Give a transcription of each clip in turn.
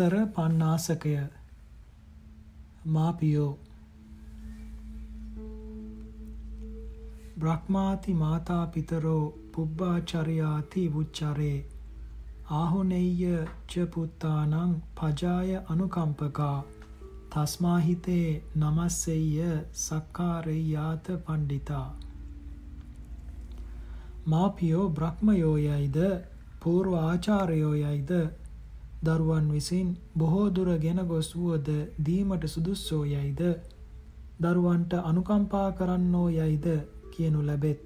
උත්තර පන්නාසකය මාපියෝ බ්‍රහ්මාති මාතා පිතරෝ පුබ්බාචරයාති උච්චරේ ආහුනෙය්‍ය ච පුත්තානං පජාය අනුකම්පකා. තස්මාහිතේ නමස්සෙය්‍ය සක්කාරෙය්‍යාත පණ්ඩිතා. මාපියෝ බ්‍රහ්මයෝයයිද පූර්ව ආචාරයෝයයිද දරුවන් විසින් බොහෝ දුර ගෙන ගොස් වුවද දීමට සුදුස්සෝ යයිද? දරුවන්ට අනුකම්පා කරන්නෝ යයිද කියනු ලැබෙත්.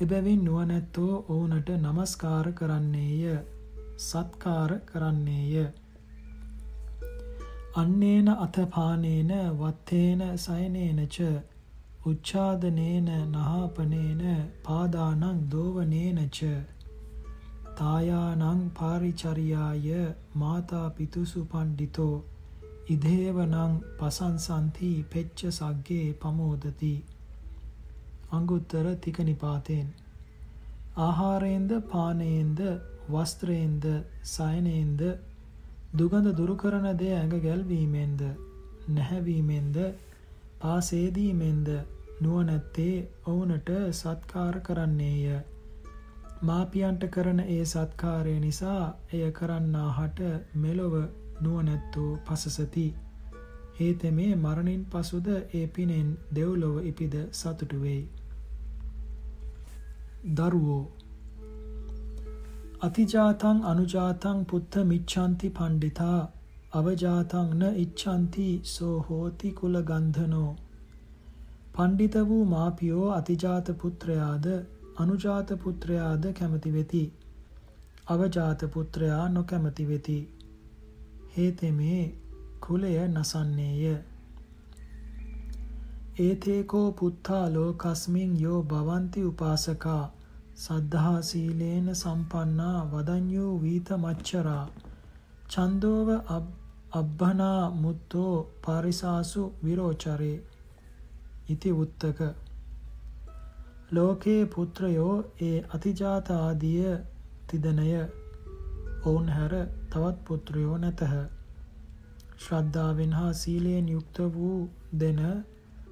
එබැවින් නුවණැත්තෝ ඔවුනට নমස්කාර කරන්නේය සත්කාර කරන්නේය. අන්නේන අතපානේන වත්තේන සයනේනච උච්ඡාදනේන නහාපනේන පාදානං දෝවනේනච තායානං පාරිචරියාය මාතා පිතුසු පණ්ඩිතෝ. ඉදේවනං පසංසන්ති පෙච්ච සග්ගේ පමෝදති. අංගුත්තර තික නිපාතයෙන් ආහාරයෙන්ද පානයෙන්ද වස්ත්‍රයෙන්ද සයනයෙන්ද දුගඳ දුරු කරන දේ ඇඟ ගැල්වීමෙන්ද නැහැවීමෙන්ද පාසේදීමෙන්ද නුවණැත්තේ ඔවුනට සත්කාර කරන්නේය. මාපියන්ට කරන ඒ සත්කාරය නිසා එය කරන්නාහට මෙලොව නුවණැත්තෝ පසසති. හේතෙමේ මරණින් පසුද ඒ පිනෙන් දෙව්ලොව ඉපිද සතුටු වෙයි. දරුවෝ අතිජාතං අනුජාතං පුත්ත මිච්ඡanti පණ්ඩිතා අවජාතං න ඉච්ඡanti සෝ හෝති කුල ගන්ධනෝ. පණ්ඩිත වූ මාපියෝ අතිජාත පුත්‍රයාද අනුජාත පුත්‍රයාද කැමති වෙති. අවජාත පුත්‍රයා නොකැමති වෙති. හේතෙමේ කුලය නසන්නේය. ඒතේකෝ පුත්තා ලෝකස්මින් යෝ භවಂತಿ උපාසකා. සද්ධා සීලේන සම්පන්නා වදඤ්ඤෝ වීත මච්චරා. චන්දෝව අබ්බනා මුත්තෝ පාරිසාසු විරෝචරේ. ඉති උත්තක. ලෝකේ පුත්‍රයෝ ඒ අතිජාත ආදිය තිදනය ඔවුන් හැර තවත් පුත්‍රයෝ නැතහ ශ්‍රද්ධාවෙන් හා සීලයෙන් යුක්ත වූ දෙන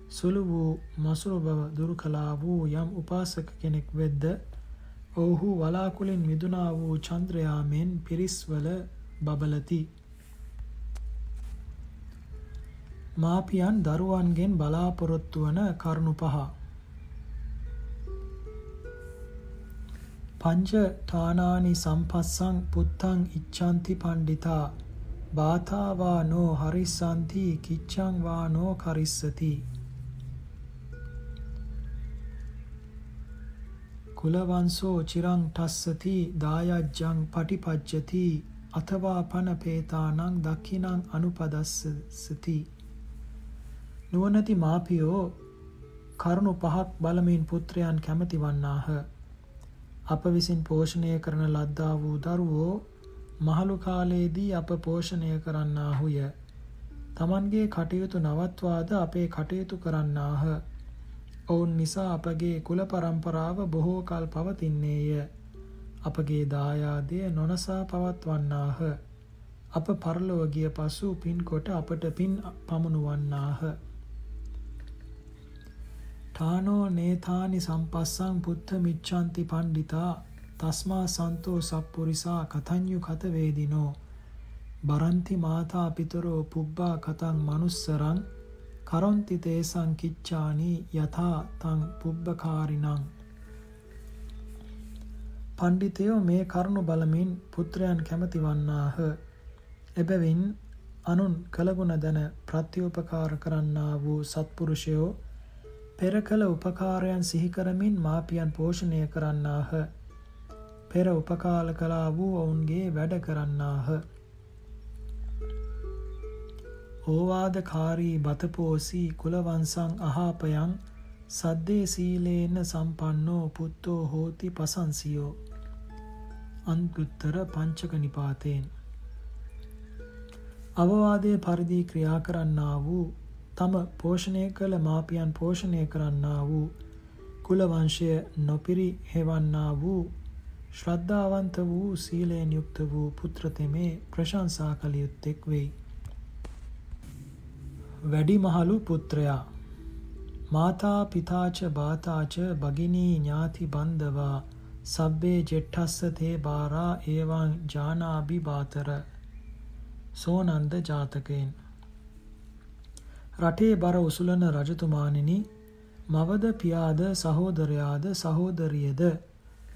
සුළු වූ මසුරු බව දුරු කළා වූ යම් උපාසක කෙනෙක් වෙද්ද ඔවුහු වලාකුලින් මිදුනා වූ චන්ද්‍රයාමෙන් පිරිස්වල බබලති. මාපියන් දරුවන්ගෙන් බලාපොරොත්තු වන කරුණු පහ. පංච ඨානානි සම්පස්සං පුත්තං ඉච්ඡanti පණ්ඩිතා බාතාවා නෝ හරිස්සanti කිච්ඡං වා නෝ කරිස්සති. කුලවංසෝ චිරං ටස්සති දායජ්ජං පටිපජ්ජති අතවා පන පේතානං දක්ඛිනං අනුපදස්සති. නුවණති මාපියෝ කරුණු පහක් බලමින් පුත්‍රයන් කැමති වන්නාහ. අප විසින් පෝෂණය කරන ලද්දා වූ දරුවෝ මහලු කාලයේදී අප පෝෂණය කරන්නාහුය තමන්ගේ කටයුතු නවත්වාද අපේ කටයුතු කරන්නාහ ඔවුන් නිසා අපගේ කුල පරම්පරාව බොහෝ කල් පවතින්නේය. අපගේ දායාදය නොනසා පවත්වන්නාහ. අප පරලොව ගිය පසු පින් කොට අපට පින් පමුණුවන්නාහ. ඨානෝ නේතානි සම්පස්සං පුත්ත මිච්ඡanti පණ්ඩිතා තස්මා සන්තෝ සප්පුරිසා කතඤ්ඤු කත වේදිනෝ බරන්ති මාතා පිතරෝ පුබ්බා කතං manussරං කරොන්ති තේසං කිච්ඡානි යථා තං පුබ්බකාරිණං පණ්ඩිතයෝ මේ කරුණ බලමින් පුත්‍රයන් කැමති වන්නාහ එබැවින් අනුන් කලගුණ දැන ප්‍රත්‍යෝපකාර කරන්නා වූ සත්පුරුෂයෝ පෙර කළ උපකාරයන් සිහි කරමින් මාපියන් පෝෂණය කරන්නාහ. පෙර උපකාල කළා වූ ඔවුන්ගේ වැඩ කරන්නාහ. ඕවාදකාරී බතපෝසී කුලවංසං අහාපයන් සද්දේ සීලේන සම්පන්නෝ පුත්තෝ හෝති පසංසියෝ. අන්ගුත්තර පංචක නිපාතයෙන් අවවාදය පරිදි ක්‍රියා කරන්නා වූ තම පෝෂණය කළ මාපියන් පෝෂණය කරන්නා වූ කුලවංශය නොපිරි හෙවන්නා වූ ශ්‍රද්ධාවන්ත වූ සීලයෙන් යුක්ත වූ පුත්‍රතෙමේ ප්‍රශංසා කළ යුත්තේක් වෙයි. වැඩිමහලු පුත්‍රයා මාතා පිතාච බාතාච භගිනී ඥාති බන්ධවා සබ්බේ ජෙට්ටස්ස තේ බාරා ඒවං ජානාභි බාතර සෝනන්ද ජාතකයෙන් රටේ බර උසුලන රජතුමානිනි මවද පියාද සහෝදරයාද සහෝදරියද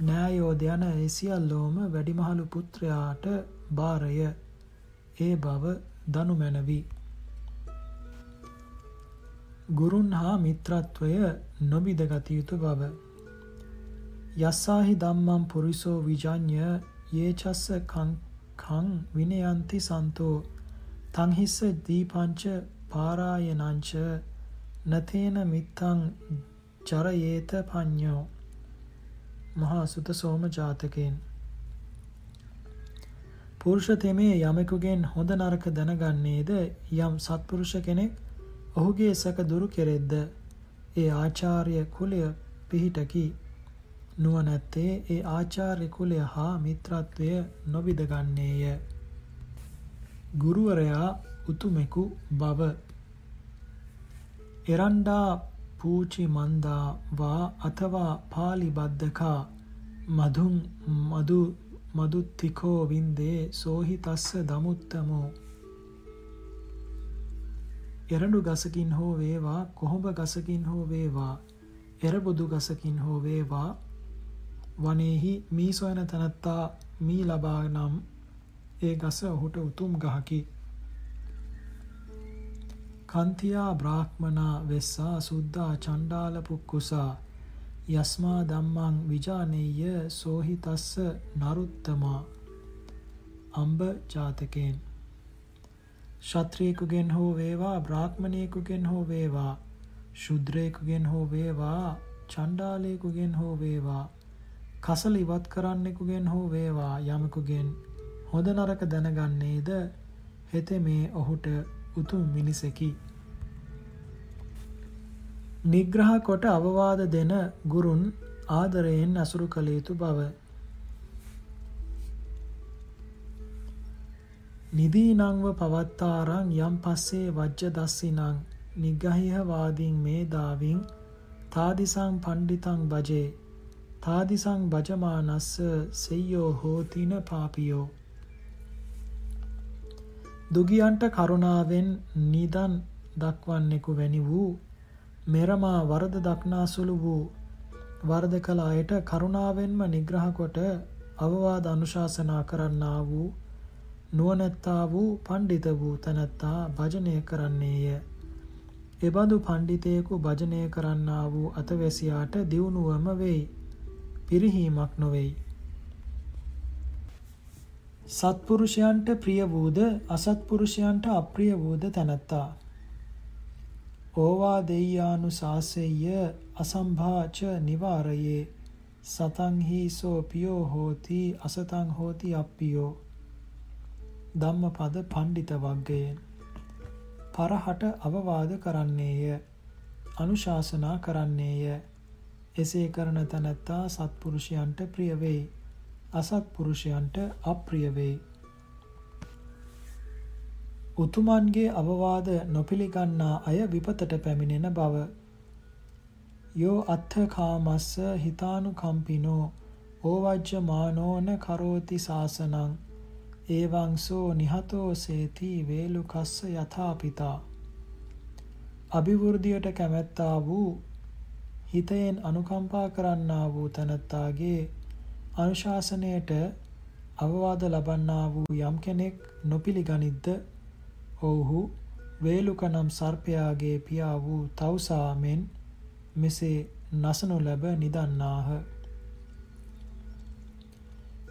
නෑයෝද යන ඒ සියල්ලෝම වැඩිමහලු පුත්‍රයාට බාරය ඒ බව දනු මැනවි ගුරුන් හා මිත්‍රත්වය නොබිදගත යුතු බව. යස්සාහි දම්මම් පුරිසෝ විජඥ යේචස්ස කං විනයන්ති සන්තෝ. තංහිස්ස දීපංච පාරායනංච නතේන මිත්තං චරයේත පඤ්ඤෝ මහා සුත සෝම ජාතකයෙන් පුරුෂ තෙමේ යමෙකුගෙන් හොඳ නරක දැනගන්නේද? යම් සත්පුරුෂ කෙනෙක් ඔහුගේ සැක දුරු කෙරෙද්ද? ඒ ආචාර්ය කුලය පිහිටකි. නුවණැත්තේ ඒ ආචාර්ය කුලය හා මිත්‍රත්වය නොවිදගන්නේය ගුරුවරයා උතුමෙකු බව. එරණ්ඩා පූචි මන්දා වා අතවා පාලි බද්දකා. මදුන් මදු මදුත්තිකෝ වින්දේ සෝහි තස්ස දමුත්තමෝ. එරඬු ගසකින් හෝ වේවා කොහොඹ ගසකින් හෝ වේවා එරබුදු ගසකින් හෝ වේවා. වනේහි මී සොයන තනත්තා මී ලබා නම් ඒ ගස ඔහුට උතුම් ගහකි. කන්තියා බ්‍රාහ්මනා වෙස්සා සුද්දා චණ්ඩාල පුක්කුසා යස්මා ධම්මං විජානෙය්‍ය සෝහි තස්ස නරුත්තමා. අම්බ ජාතකයෙන්. ශත්‍රියෙකුගෙන් හෝ වේවා බ්‍රාහ්මණයෙකුගෙන් හෝ වේවා ශුද්‍රයෙකුගෙන් හෝ වේවා චණ්ඩාලයෙකුගෙන් හෝ වේවා කසල ඉවත් කරන්නෙකුගෙන් හෝ වේවා යමකුගෙන් හොඳ නරක දැනගන්නේද? හෙතෙමේ ඔහුට උතුම් මිනිසෙකි. නිග්‍රහ කොට අවවාද දෙන ගුරුන් ආදරයෙන් අසුරු කළ යුතු බව. නිදීනංව පවත්තාරං යම් පස්සේ වජ්‍ය දස්සිනං නිග්ගහිහ වාදීන් මේ දාවින් තාදිසං පණ්ඩිතං බජේ. තාදිසං බජමානස්ස සෙය්‍යෝ හෝතින පාපියෝ. දුගියන්ට කරුණාවෙන් නිදන් දක්වන්නෙකු වැනි වූ මෙරමා වරද දක්නාසුළු වූ වරද කළ අයට කරුණාවෙන්ම නිග්‍රහ කොට අවවාද අනුශාසනා කරන්නා වූ නුවණැත්තා වූ පඬිත වූ තැනැත්තා භජනය කරන්නේය. එබඳු පඬිතයෙකු භජනය කරන්නා වූ අතවැසියාට දියුණුවම වෙයි. පිරිහීමක් නොවේයි. සත්පුරුෂයන්ට ප්‍රිය වූද අසත්පුරුෂයන්ට අප්‍රිය වූද තැනැත්තා. ඕවා දෙය්‍යානු සාසෙය්‍ය අසම්භාච නිවාරයේ. සතං හි සෝ පියෝ හෝති අසතං හෝති අප්පියෝ. ධම්මපද පණ්ඩිත වග්ගයෙන්. පරහට අවවාද කරන්නේය. අනුශාසනා කරන්නේය. එසේ කරන තැනැත්තා සත්පුරුෂයන්ට ප්‍රිය වෙයි. අසත්පුරුෂයන්ට අප්‍රිය වෙයි. උතුමන්ගේ අවවාද නොපිළිගන්නා අය විපතට පැමිණෙන බව. යෝ අත්ථකාමස්ස හිතානුකම්පිනෝ ඕවජ්ජමානෝන කරෝති සාසනං ඒවංසෝ නිහතෝ සේති වේලුකස්ස යථාපිතා. අභිවෘද්ධියට කැමැත්තා වූ හිතයෙන් අනුකම්පා කරන්නා වූ තැනැත්තාගේ අනුශාසනයට අවවාද ලබන්නා වූ යම් කෙනෙක් නොපිළිගනිද්ද ඔවුහු වේලුක නම් සර්පයාගේ පියා වූ තවුසා මෙන් මෙසේ නසනු ලැබ නිදන්නාහ.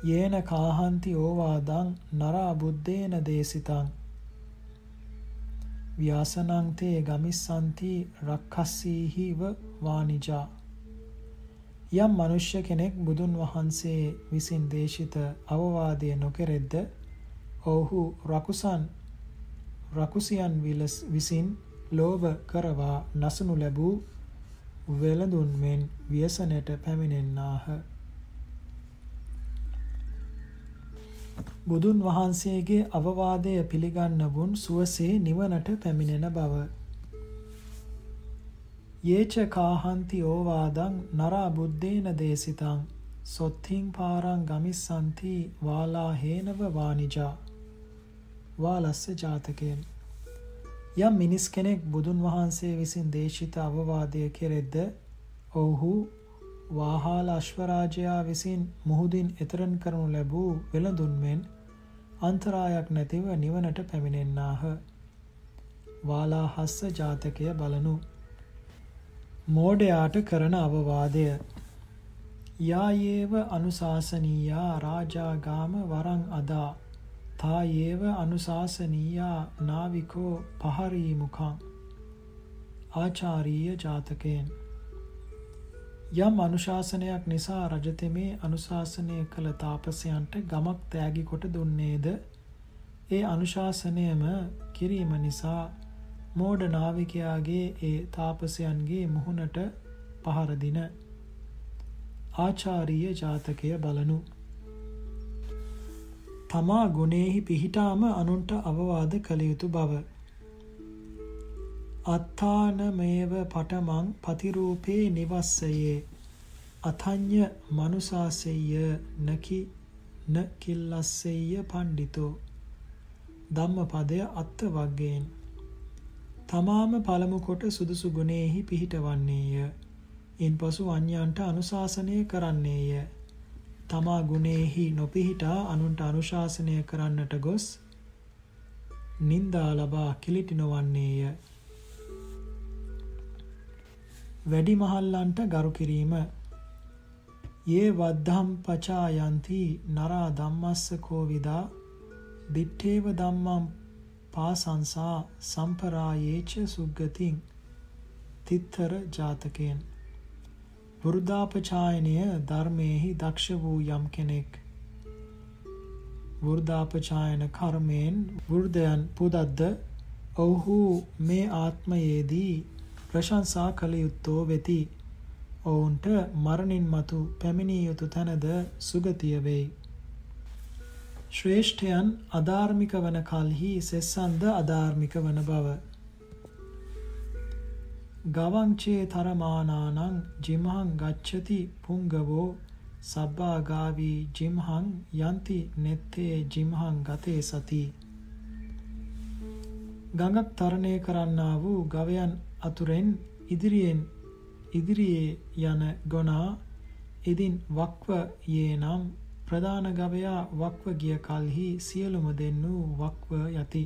යේන කාහන්ති ඕවාදං නරා බුද්දේන දේසිතං. ව්‍යාසනං තේ ගමිස්සන්ති රක්ඛස්සීහිව වානිජා. යම් මනුෂ්‍ය කෙනෙක් බුදුන් වහන්සේ විසින් දේශිත අවවාදය නොකෙරෙද්ද ඔහු රකුසන් රකුසියන් විසින් ලෝභ කරවා නසනු ලැබූ වෙළඳුන් මෙන් ව්‍යසනයට පැමිණෙන්නාහ බුදුන් වහන්සේගේ අවවාදය පිළිගන්නවුන් සුවසේ නිවනට පැමිණෙන බව. යේච කාහන්ති ඕවාදං නරා බුද්දේන දේසිතං සොත්තිං පාරං ගමිස්සන්ති වාලා හේනව වානිජා වාලස්ස ජාතකයෙන් යම් මිනිස් කෙනෙක් බුදුන් වහන්සේ විසින් දේශිත අවවාදය කෙරෙද්ද ඔවුහු වාහාල අශ්වරාජයා විසින් මුහුදින් එතරන් කරනු ලැබූ වෙළඳුන් මෙන් අන්තරායක් නැතිව නිවනට පැමිණෙන්නාහ. වාලාහස්ස ජාතකය බලනු. මෝඩයාට කරන අවවාදය. යායේව අනුශාසනීයා රාජාගාම වරං අදා. තායේව අනුශාසනීයා නාවිකෝ පහරීමුකං ආචාරීය ජාතකයෙන්. යම් අනුශාසනයක් නිසා රජතෙමේ අනුශාසනය කළ තාපසයන්ට ගමක් තෑගි කොට දුන්නේද? ඒ අනුශාසනයම කිරීම නිසා මෝඩ නාවිකයාගේ ඒ තාපසයන්ගේ මුහුණට පහරදින ආචාරීය ජාතකය බලනු. තමා ගුණෙහි පිහිටාම අනුන්ට අවවාද කළ යුතු බව. අත්තානමේව පටමං පතිරූපේ නිවස්සයේ. අතඤ්ඤ මනුසාසෙය්‍ය නකි න කිල්ලස්සෙය්‍ය පණ්ඩිතෝ. ධම්මපදය අත්ත වග්ගයෙන් තමාම පළමු කොට සුදුසු ගුණෙහි පිහිටවන්නේය. ඉන්පසු අන්‍යයන්ට අනුශාසනය කරන්නේය. තමා ගුණෙහි නොපිහිටා අනුන්ට අනුශාසනය කරන්නට ගොස් නින්දා ලබා කිලිටි නොවන්නේය. වැඩි මහල්ලන්ට ගරු කිරීම. යේ වද්ධම් පචායන්ති නරා ධම්මස්ස කෝවිදා දිත්තේව ධම්මං පාසංසා සම්පරායේච සුග්ගතින් තිත්තර ජාතකයෙන් වෘදාපචායනය ධර්මයෙහි දක්ෂ වූ යම් කෙනෙක් වෘදාපචායන කර්මයෙන් වෘදයන් පුදද්ද ඔවුහු මේ ආත්මයේදී ප්‍රශංසා කළ යුත්තෝ වෙති. ඔවුන්ට මරණින් මතු පැමිණිය යුතු තැනද සුගතිය වෙයි. ශ්‍රේෂ්ඨයන් අධාර්මික වන කල්හි සෙස්සන්ද අධාර්මික වන බව. ගවංචේ තරමානානං ජිමහං ගච්ඡති පුංගවෝ සබ්බාගාවී ජිම්හං යන්ති නෙත්තේ ජිම්හං ගතේ සති ගඟක් තරණය කරන්නා වූ ගවයන් අතුරෙන් ඉදිරියෙන් ඉදිරියේ යන ගොනා ඉදින් වක්ව යේ නම් ප්‍රධාන ගවයා වක්ව ගිය කල්හි සියලුම දෙන්නු වක්ව යති.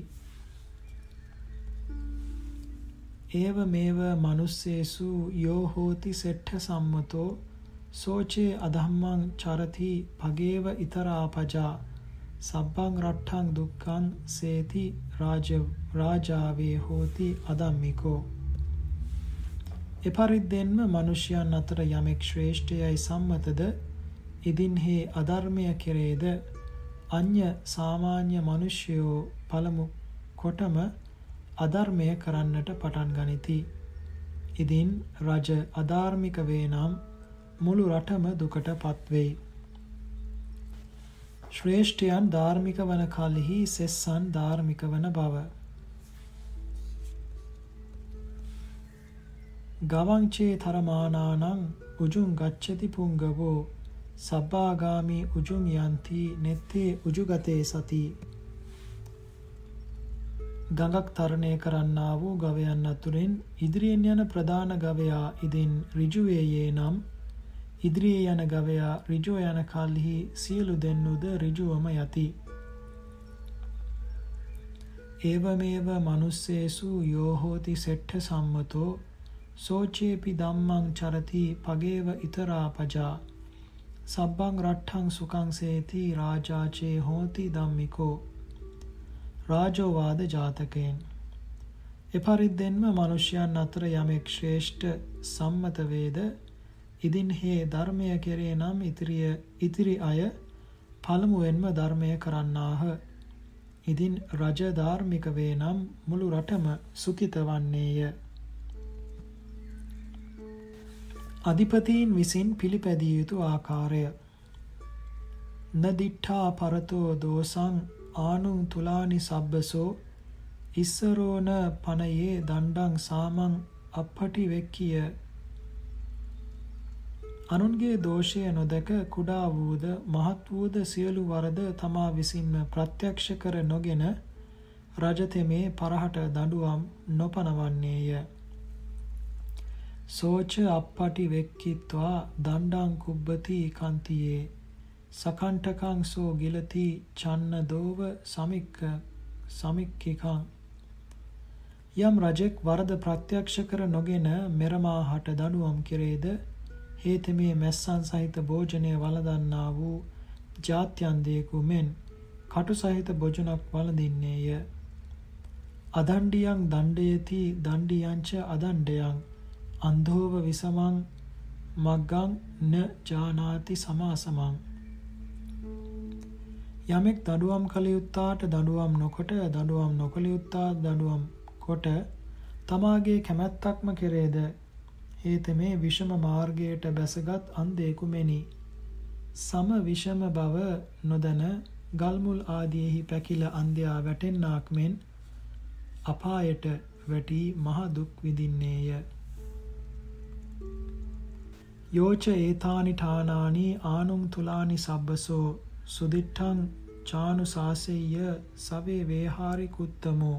ඒව මේව මනුස්සේසු යෝ හෝති සෙට්ඨ සම්මතෝ සෝචේ අධම්මං චරති පගේව ඊතරාපජා සබ්බං රට්ඨං දුක්ඛං සේති රාජ රාජාවේ හෝති අදම්මිකෝ එපරිද්දෙන්ම මනුෂ්‍යයන් අතර යමෙක් ශ්‍රේෂ්ඨයයි සම්මතද ඉදින් හේ අධර්මය කෙරේද අන්‍ය සාමාන්‍ය මනුෂ්‍යයෝ පළමු කොටම අධර්මය කරන්නට පටන් ගනිති. ඉදින් රජ අධාර්මික වේ නම් මුළු රටම දුකට පත්වෙයි. ශ්‍රේෂ්ඨයන් ධාර්මික වන කල්හි සෙස්සන් ධාර්මික වන බව. ගවංචේ තරමානානං උජුං ගච්ඡති පුංගවෝ සබ්බාගාමි උජුං යන්ති නෙත්තේ උජුගතේ සති. ගඟක් තරණය කරන්නා වූ ගවයන් අතුරෙන් ඉදිරියෙන් යන ප්‍රධාන ගවයා ඉදින් ඍජුවේයේ නම් ඉදිරියේ යන ගවයා ඍජුව යන කල්හි සියලු දෙන්නුද ඍජුවම යති. ඒවමේව මනුස්සේසු යෝහෝති සෙට්ඨ සම්මතෝ සෝචේපි ධම්මං චරති පගේව ඊතරා පජා. සබ්බං රට්ඨං සුඛං සේති රාජාචේ හෝති ධම්මිකෝ රාජෝ වාද ජාතකයෙන්. එපරිද්දෙන්ම මිනිසයන් අතර යමෙක් ශ්‍රේෂ්ඨ සම්මත වේද? ඉදින් හේ ධර්මය කෙරේ නම් ඉතිරිය ඉතිරි අය පළමුවෙන්ම ධර්මය කරන්නාහ. ඉදින් රජ ධාර්මික වේ නම් මුළු රටම සුඛිත වන්නේය. අධිපතීන් විසින් පිළිපැදිය යුතු ආකාරය නදිඨා පරතෝ දෝසං ආනුං තුලානි සබ්බසෝ ඉස්සරෝන පනයේ දණ්ඩං සාමං අපපටි වෙක්කිය අනුන්ගේ දෝෂය නොදක කුඩා වූද මහත් වූද සියලු වරද තමා විසින්ම ප්‍රත්‍යක්ෂ කර නොගෙන රජතෙමේ පරහට දඬුවම් නොපනවන්නේය. සෝච අපපටි වෙක්කිත්වා දණ්ඩං කුබ්බති කන්තියේ සකණ්ඨකං සෝ ගිලති චන්න දෝව සමික්ක සමික්කිකං යම් රජෙක් වරද ප්‍රත්‍යක්ෂ කර නොගෙන මෙරමාහට දඬුවම් කෙරේද හේතමේ මැස්සන් සහිත භෝජනය වළඳන්නා වූ ජාත්‍යන්දයෙකු මෙන් කටු සහිත භොජනක් වළඳින්නේය. අදණ්ඩියන් දණ්ඩයති දණ්ඩියංච අදණ්ඩයන් අන්ධෝව විසමං මග්ගං න ජානාති සමාසමං යමෙක් දඩුවම් කළ යුත්තාට දඩුවම් නොකොට දඩුවම් නොකළ යුත්තා දඩුවම් කොට තමාගේ කැමැත්තක්ම කෙරේද හේතමේ විෂම මාර්ගයට බැසගත් අන්ධයෙකු මෙනි. සම විෂම බව නොදැන ගල්මුල් ආදීෙහි පැකිල අන්ධයා වැටෙන්නාක් මෙන් අපායට වැටි මහ දුක් විඳින්නේය. යෝච ඒතානි ඨානානි ආනුම් තුලානි සබ්බසෝ සුදිට්ඨං චානුසාසෙය්‍ය සවේ වේහාරි කුත්තමෝ.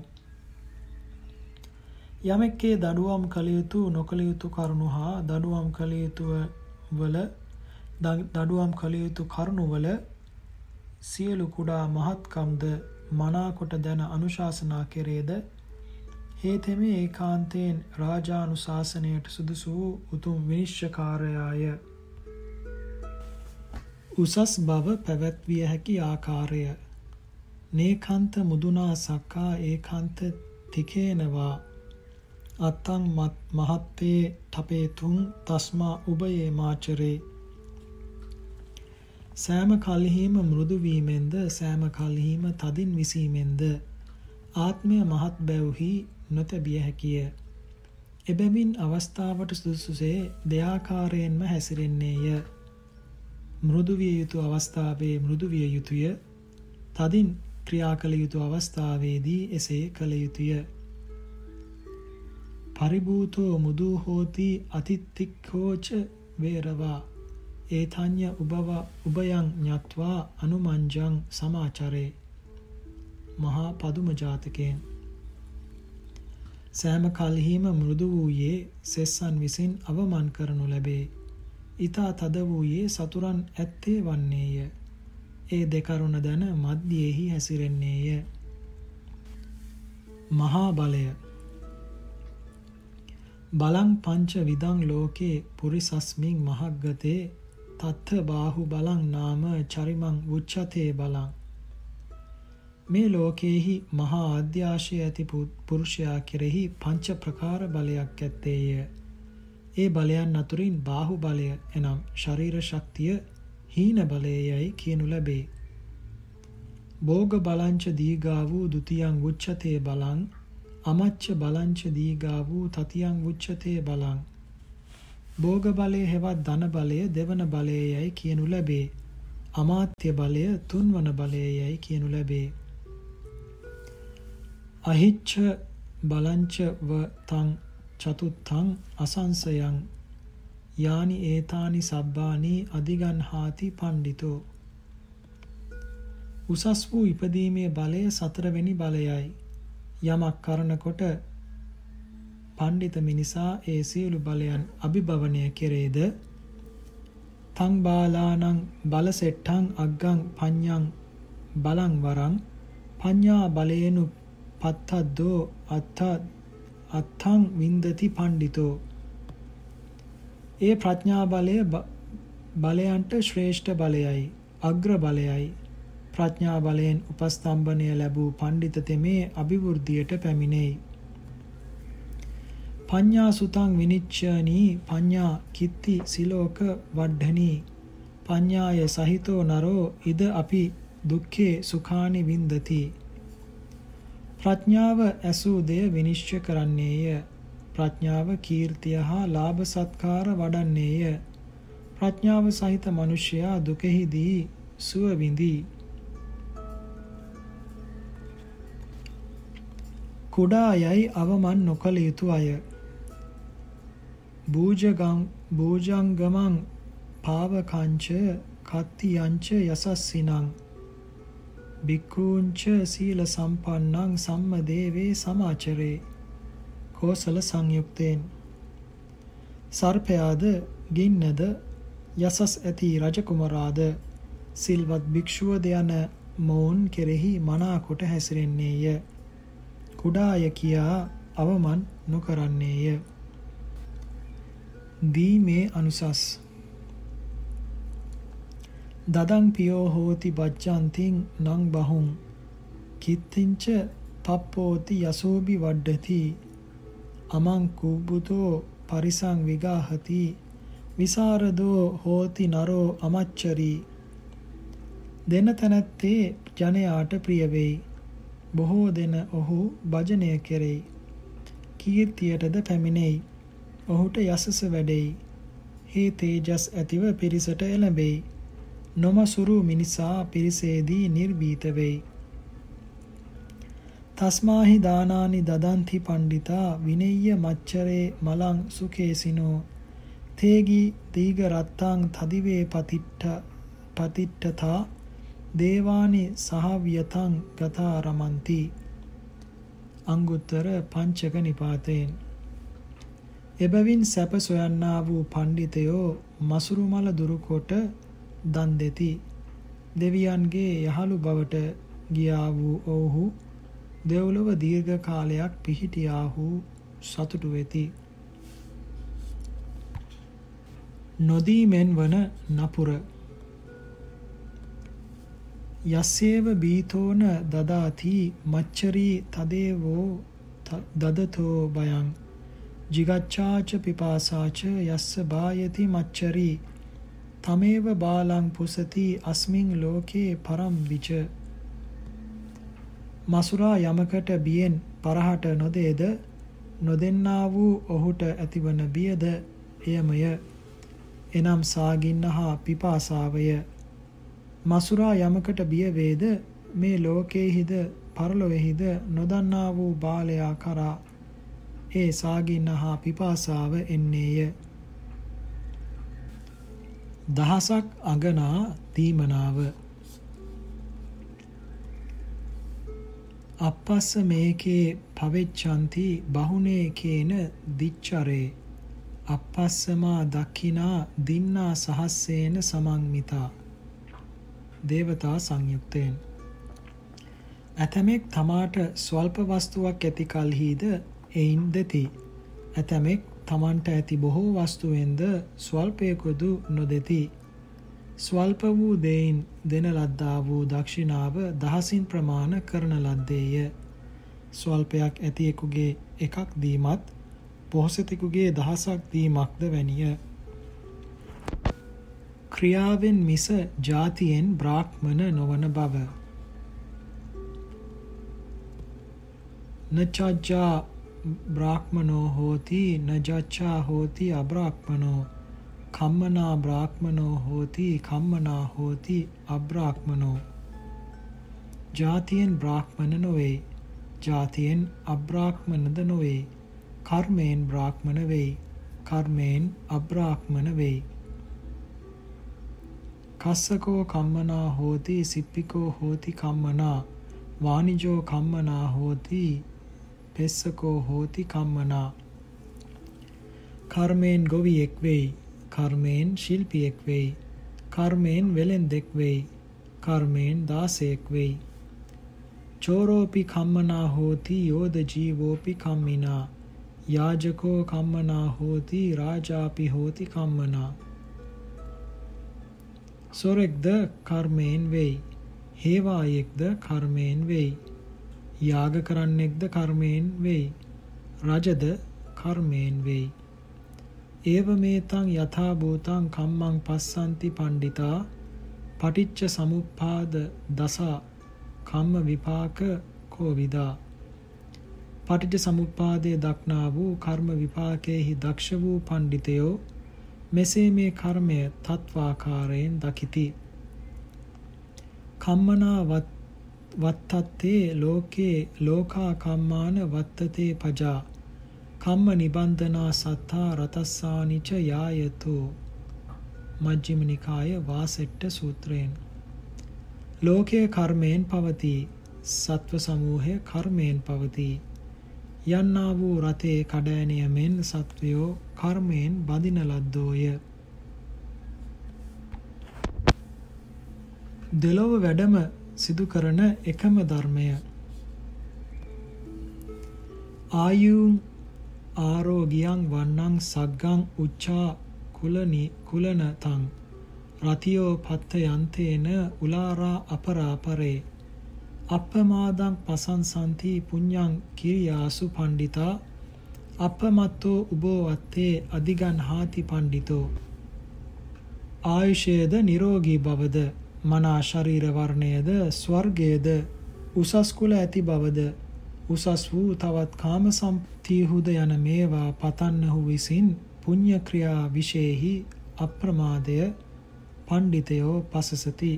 යමෙක්ගේ දඩුවම් කළ යුතු නොකළ යුතු කරුණු හා දඩුවම් කළ යුතුව වල දඩුවම් කළ යුතු කරුණු වල සියලු කුඩා මහත්කම්ද මනාකොට දැන අනුශාසනා කෙරේද? හේතෙමේ ඒකාන්තයෙන් රාජානුශාසනයට සුදුසු වූ උතුම් විනිශ්චකාරයාය. උසස් බව පැවැත්විය හැකි ආකාරය. නේකාන්ත මුදුනා සක්කා ඒකාන්ත තිකේනවා. අත්තං මහත්තේ ඨපේතුං තස්මා උබයේ මාචරේ. සෑම කල්හිම මෘදු වීමෙන්ද සෑම කල්හිම තදින් විසීමෙන්ද ආත්මය මහත් බැව්හි නොතැබිය හැකිය. එබැවින් අවස්ථාවට සුදුසුසේ දෙයාකාරයෙන්ම හැසිරෙන්නේය. මෘදු විය යුතු අවස්ථාවේ මෘදු විය යුතුය. තදින් ක්‍රියා කළ යුතු අවස්ථාවේදී එසේ කළ යුතුය. පරිභූතෝ මුදූ හෝති අතිත්තික්ඛෝච වේරවා ඒතඤ්ඤ උබව උබයං ඤත්වා අනුමංජං සමාචරේ මහා පදුම ජාතකයෙන් සෑම කල්හිම මෘදු වූයේ සෙස්සන් විසින් අවමන් කරනු ලැබේ. ඊතා තද වූයේ සතුරන් ඇත්තේ වන්නේය. ඒ දෙකරුණ දැන මධ්‍යයෙහි හැසිරෙන්නේය. මහා බලය බලං පංච විදං ලෝකේ පුරිසස්මින් මහග්ගතේ තත්ථ බාහු බලං නාම චරිමං උච්චතේ බලං මේ ලෝකේහි මහා ආද්‍යාශය ඇති පුරුෂයා කෙරෙහි පංච ප්‍රකාර බලයක් ඇත්තේය. ඒ බලයන් අතුරින් බාහු බලය එනම් ශරීර ශක්තිය හීන බලයයි කියනු ලැබේ. භෝග බලංච දීගා වූ ဒ ුතියං උච්චතේ බලං අමච්ච බලංච දීගා වූ තතියං උච්චතේ බලං භෝග බලය හෙවත් ධන බලය දෙවන බලයයි කියනු ලැබේ අමාත්‍ය බලය තුන්වන බලයයි කියනු ලැබේ අහිච්ඡ බලංච ව තං චතුත්තං අසංසයං යානි ඒතානි සබ්බානි අධිගන්හාති පණ්ඩිතෝ. උසස් වූ ඉපදීමේ බලය සතරවෙනි බලයයි. යමක් කරනකොට පණ්ඩිත මිනිසා ඒ සියලු බලයන් අභිභවනය කෙරේද? තං බාලානං බලසෙට්ටං අග්ගං පඤ්ඤං බලං වරං පඤ්ඤා බලේනු පත්තද්දෝ අත්ථ අත්ථං වින්දති පණ්ඩිතෝ. ඒ ප්‍රඥා බලය බලයන්ට ශ්‍රේෂ්ඨ බලයයි අග්‍ර බලයයි. ප්‍රඥා බලයෙන් උපස්තම්භනය ලැබූ පණ්ඩිත තෙමේ අභිවෘද්ධියට පැමිණෙයි. පඤ්ඤා සුතං විනිච්ඡනී පඤ්ඤා කිත්ති සිලෝක වඩ්ඩනී. පඤ්ඤාය සහිතෝ නරෝ ඉද අපි දුක්ඛේ සුඛානි වින්දති. ප්‍රඥාව ඇසූ දෙය විනිශ්චය කරන්නේය. ප්‍රඥාව කීර්තිය හා ලාභ සත්කාර වඩන්නේය. ප්‍රඥාව සහිත මිනිසයා දුකෙහිදී සුව විඳී. කුඩා යයි අවමන් නොකළ යුතු අය. බූජගං බූජංගමං පාවකංච කත්තියංච යසස්සිනං. භික්ඛූංච සීල සම්පන්නං සම්මදේවේ සමාචරේ. කෝසල සංයුක්තේන්. සර්පයාද ගින්නද යසස් ඇති රජකුමරාද සිල්වත් භික්ෂුවද යන මොවුන් කෙරෙහි මනා කොට හැසිරෙන්නේය. කුඩාය කියා අවමන් නොකරන්නේය. දීමේ අනුසස්. දදං පියෝ හෝති බච්චන්තින් නං බහුම් කිත්තිංච පප්පෝති යසෝබි වඩ්ඩති අමං කුබ්බුතෝ පරිසං විගාහති විසරදෝ හෝති නරෝ අමච්චරි දෙන තැනැත්තේ ජනයාට ප්‍රිය වෙයි බොහෝ දෙන ඔහු භජනය කෙරෙයි කීර්තියටද පැමිණෙයි ඔහුට යසස වැඩෙයි හේ තේජස් ඇතිව පිරිසට එළඹෙයි නොමසුරු මිනිසා පිරිසේදී නිර්භීත වෙයි. තස්මාහි දානානි දදන්ති පණ්ඩිතා විනෙය්‍ය මච්චරේ මලං සුකේසිනෝ තේගි දීග රත්තං තදිවේ පතිට්ඨ පතිට්ඨතා. දේවානි සහවියතං ගතා රමන්ති අංගුත්තර පංචක නිපාතයෙන්. එබැවින් සැප සොයන්නා වූ පණ්ඩිතයෝ මසුරු මල දුරුකොට දන් දෙති. දෙවියන්ගේ යහළු බවට ගියා වූ ඔවුහු දෙව්ලොව දීර්ඝ කාලයක් පිහිටියාහු සතුටු වෙති. නොදීමෙන් වන නපුර යස්සේව බීතෝන දදාති මච්චරී තදේවෝ දදතෝ බයං ජිගච්ඡාච පිපාසාච යස්ස බායති මච්චරී තමේව බාලං පුසති අස්මින් ලෝකේ පරම් විච. මසුරා යමකට බියෙන් පරහට නොදේද නොදෙන්නා වූ ඔහුට ඇතිවන බියද එයමය. එනම් සාගින්න හා පිපාසාවය. මසුරා යමකට බිය වේද මේ ලෝකයේහිද පරලොවෙහිද නොදන්නා වූ බාලයා කරා. ඒ සාගින්න හා පිපාසාව එන්නේය. දහසක් අගනා තීමනාව. අපස්ස මේකේ පවෙච්චන්ති බහුනේකේන දිච්චරේ. අපස්සමා දක්ඛිනා දින්නා සහස්සේන සමන්මිතා දේවතා සංයුක්තයෙන් ඇතමෙක් තමාට ස්වල්ප වස්තුවක් ඇති කලහිද එයින් දෙති. ඇතමෙක් තමන්ට ඇති බොහෝ වස්තුවෙන්ද ස්වල්පයකුදු නොදෙති. ස්වල්ප වූ දෙයින් දෙන ලද්දා වූ දක්ෂිනාව දහසින් ප්‍රමාණ කරන ලද්දේය. ස්වල්පයක් ඇතියෙකුගේ එකක් දීමත් පොහොසතෙකුගේ දහසක් දීමක්ද වැනිය. ක්‍රියාවෙන් මිස ජාතියෙන් බ්‍රාහ්මණ නොවන බව. නචජ්ජා බ්‍රාහ්මනෝ හෝති නජච්ඡා හෝති අබ්‍රාහ්මනෝ කම්මනා බ්‍රාහ්මනෝ හෝති කම්මනා හෝති අබ්‍රාහ්මනෝ ජාතියෙන් බ්‍රාහ්මන නොවේ ජාතියෙන් අබ්‍රාහ්මනද නොවේ කර්මයෙන් බ්‍රාහ්මන වෙයි කර්මයෙන් අබ්‍රාහ්මන වෙයි කස්සකෝ කම්මනා හෝති සිප්පිකෝ හෝති කම්මනා වානිජෝ කම්මනා හෝති පෙස්සකෝ හෝති කම්මනා. කර්මයෙන් ගොවියෙක් වෙයි කර්මයෙන් ශිල්පියෙක් වෙයි කර්මයෙන් වෙලෙන්දෙක් වෙයි කර්මයෙන් දාසයෙක් වෙයි. චෝරෝපි කම්මනා හෝති යෝධ ජීවෝපි කම්මිනා. යාජකෝ කම්මනා හෝති රාජාපි හෝති කම්මනා. සොරෙක්ද කර්මයෙන් වෙයි හේවායෙක්ද කර්මයෙන් වෙයි. යාග කරන්නෙක්ද කර්මයෙන් වෙයි. රජද කර්මයෙන් වෙයි. ඒව මේතං යථා භූතං කම්මං පස්සන්ති පණ්ඩිතා පටිච්ච සමුප්පාද දසා කම්ම විපාක කෝවිදා පටිච්ච සමුප්පාදයේ දක්නා වූ කර්ම විපාකයේහි දක්ෂ වූ පණ්ඩිතයෝ මෙසේ මේ කර්මය තත්වාකාරයෙන් දකිති කම්මනා වත්තත්තේ ලෝකේ ලෝකා කම්මාන වත්තතේ පජා කම්ම නිබන්ධනා සත්තා රතස්සානිච යායතෝ මජ්ක්‍ධිම නිකාය වාසෙට්ට සූත්‍රයෙන්. ලෝකයේ කර්මයෙන් පවතී සත්ව සමූහය කර්මයෙන් පවතී. යන්නා වූ රතේ කඩෑනිය මෙන් සත්වයෝ කර්මයෙන් බඳින ලද්දෝය. දෙලොව වැඩම සිදු කරන එකම ධර්මය. ආයුං ආරෝගියං වන්නං සග්ගං උච්චා කුලනි කුලනතං රතියෝ පත්ත යන්තේන උලාරා අපරාපරේ. අප්පමාදං පසංසන්ති පුඤ්ඤං කිරියාසු පණ්ඩිතා අපමත්තෝ උබෝ වත්තේ අධිගන්හාති පණ්ඩිතෝ. ආයුෂයේද නිරෝගී බවද? මනා ශරීර වර්ණයේද ස්වර්ගයේද උසස් කුල ඇති බවද උසස් වූ තවත් කාම සම්පතිහුද යන මේවා පතන්නහු විසින් පුඤ්ඤ ක්‍රියා විශේෂෙහි අප්‍රමාදය පණ්ඩිතයෝ පසසති.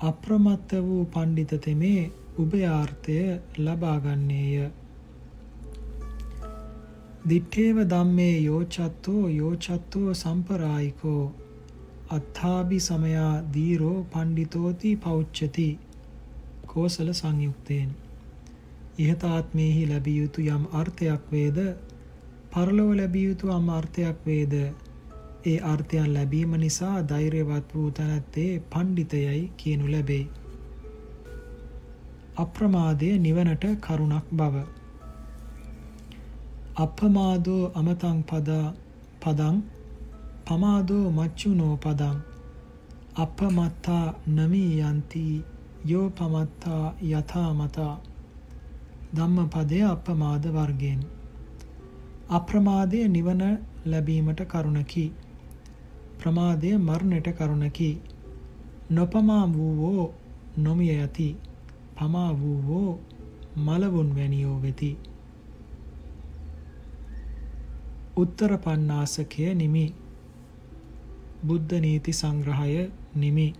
අප්‍රමත්ත වූ පණ්ඩිත තෙමේ උභයාර්ථය ලබා ගන්නේය. දිත්තේව ධම්මේ යෝචත්තෝ යෝචත්තෝ සම්පරායිකෝ. අත්ථාභි සමයා දීරෝ පණ්ඩිතෝති පෞච්චති කෝසල සංයුක්තයෙන් ඉහත ආත්මේහි ලැබිය යුතු යම් අර්ථයක් වේද? පරලොව ලැබිය යුතු යම් අර්ථයක් වේද? ඒ අර්ථයන් ලැබීම නිසා ධෛර්යවත් වූ තැනැත්තේ පණ්ඩිතයයි කියනු ලැබේ. අප්‍රමාදය නිවනට කරුණක් බව. අප්‍රමාදෝ අමතං පදා පදං පමාදෝ මච්චුනෝ පදං අපමත්තා නමී යන්ති යෝ පමත්තා යථා මතා ධම්මපදය අප්‍රමාද වර්ගයෙන් අප්‍රමාදය නිවන ලැබීමට කරුණකි. ප්‍රමාදය මරණයට කරුණකි. නොපමා වූවෝ නොමිය යති. පමා වූවෝ මලවුන් වැනියෝ වෙති. උත්තර පන්නාසකය නිමි. බුද්ධ නීති සංග්‍රහය නිමි